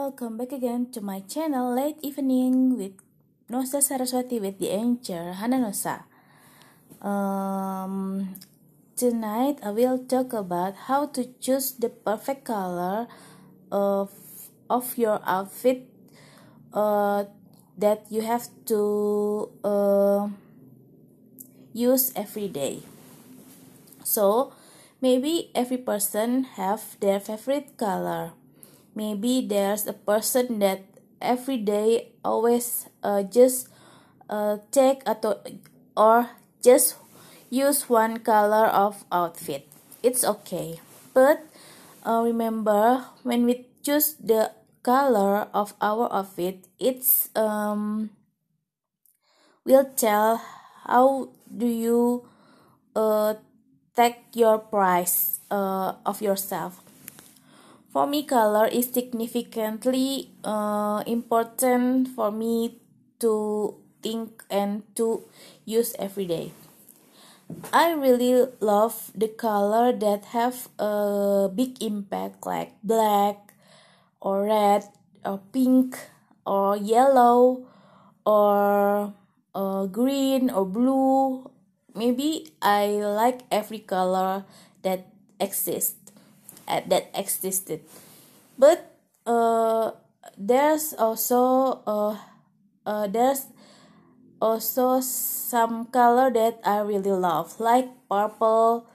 welcome back again to my channel Late Evening with Nosa Saraswati with the Anchor Hananosa. Um, tonight I will talk about how to choose the perfect color of of your outfit uh, that you have to uh, use every day. So maybe every person have their favorite color maybe there's a person that every day always uh, just uh, take atau or just use one color of outfit. It's okay. But uh, remember when we choose the color of our outfit it's um will tell how do you uh take your price uh, of yourself for me, color is significantly uh, important for me to think and to use every day. I really love the color that have a big impact like black or red or pink or yellow or uh, green or blue. Maybe I like every color that exists that existed. But uh, there's also uh, uh, there's also some color that I really love like purple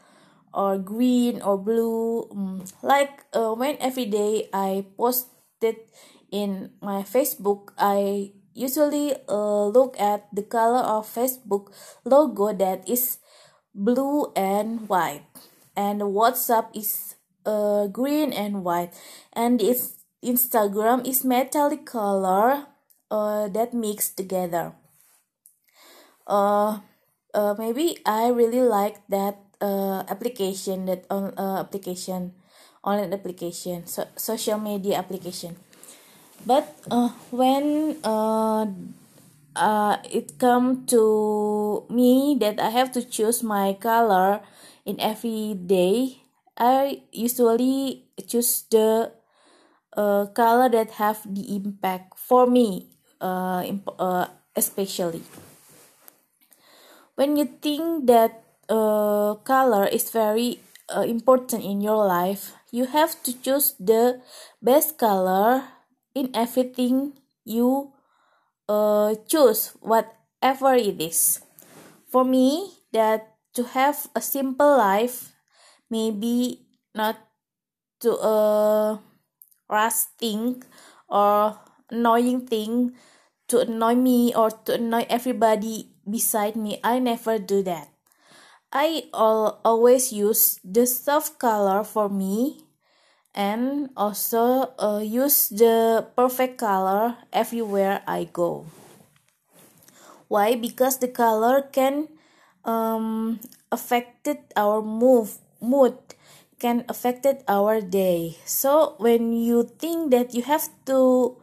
or green or blue. Mm, like uh, when every day I post it in my Facebook I usually uh, look at the color of Facebook logo that is blue and white. And WhatsApp is uh, green and white. And its instagram is metallic color uh, that mix together. Uh, uh, maybe i really like that uh, application that on uh, application online application so, social media application. But uh, when uh, uh, it come to me that i have to choose my color in every day I usually choose the uh, color that have the impact for me uh, imp- uh, especially. When you think that uh, color is very uh, important in your life you have to choose the best color in everything you uh, choose whatever it is. For me that to have a simple life maybe not to a rush thing or annoying thing to annoy me or to annoy everybody beside me. I never do that. I all, always use the soft color for me and also uh, use the perfect color everywhere i go. Why? Because the color can um, affected our move mood can affected our day. So when you think that you have to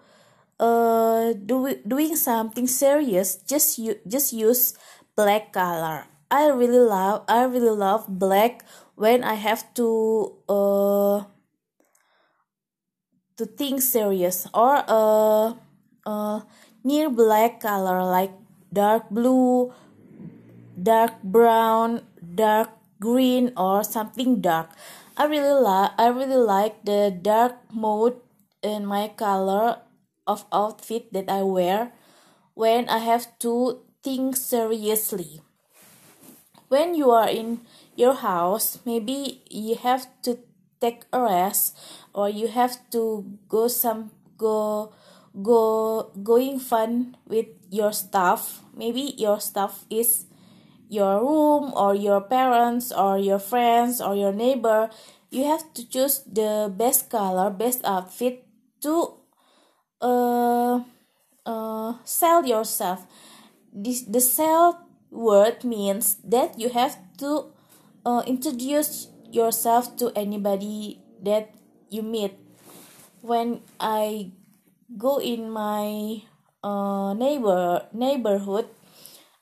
uh do doing something serious just you just use black color. I really love i really love black when i have to uh to think serious or uh uh near black color like dark blue dark brown dark green or something dark. I really like I really like the dark mode in my color of outfit that I wear when I have to think seriously. When you are in your house, maybe you have to take a rest or you have to go some go go going fun with your stuff. Maybe your stuff is your room or your parents or your friends or your neighbor you have to choose the best color best outfit to uh, uh, sell yourself. This the sell word means that you have to uh, introduce yourself to anybody that you meet. When i go in my uh, neighbor neighborhood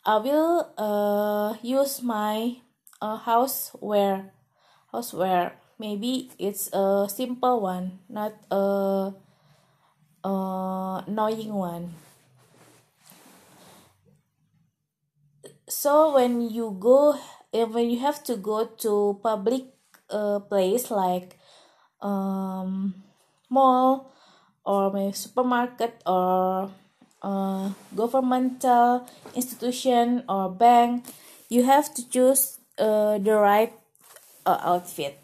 I will uh, use my uh, houseware houseware maybe it's a simple one not a uh, annoying one. So when you go eh, when you have to go to public uh, place like um, mall or maybe supermarket or uh, governmental institution or bank you have to choose uh, the right uh, outfit.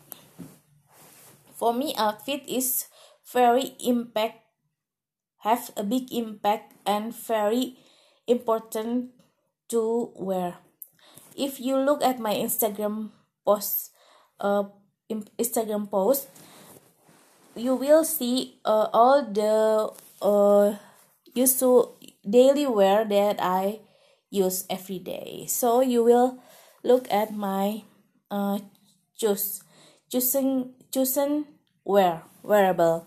For me outfit is very impact have a big impact and very important to wear. If you look at my instagram post uh, instagram post you will see uh, all the uh, useful daily wear that I use every day. So you will look at my uh, choose choosing chosen wear wearable.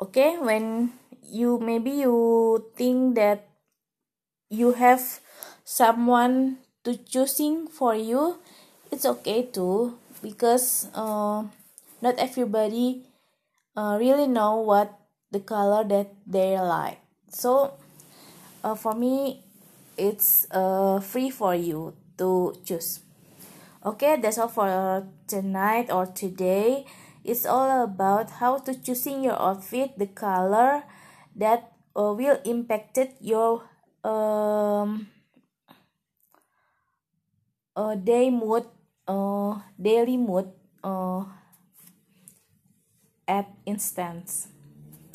Okay, when you maybe you think that you have someone to choosing for you, it's okay too because uh, not everybody uh, really know what the color that they like. So uh, for me it's uh, free for you to choose. Okay that's all for tonight or today. It's all about how to choosing your outfit the color that uh, will impact your um, uh, day mood uh, daily mood uh, at instance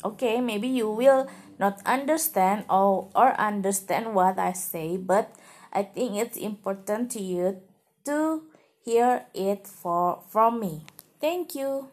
okay maybe you will not understand or, or understand what i say but i think it's important to you to hear it for from me. Thank you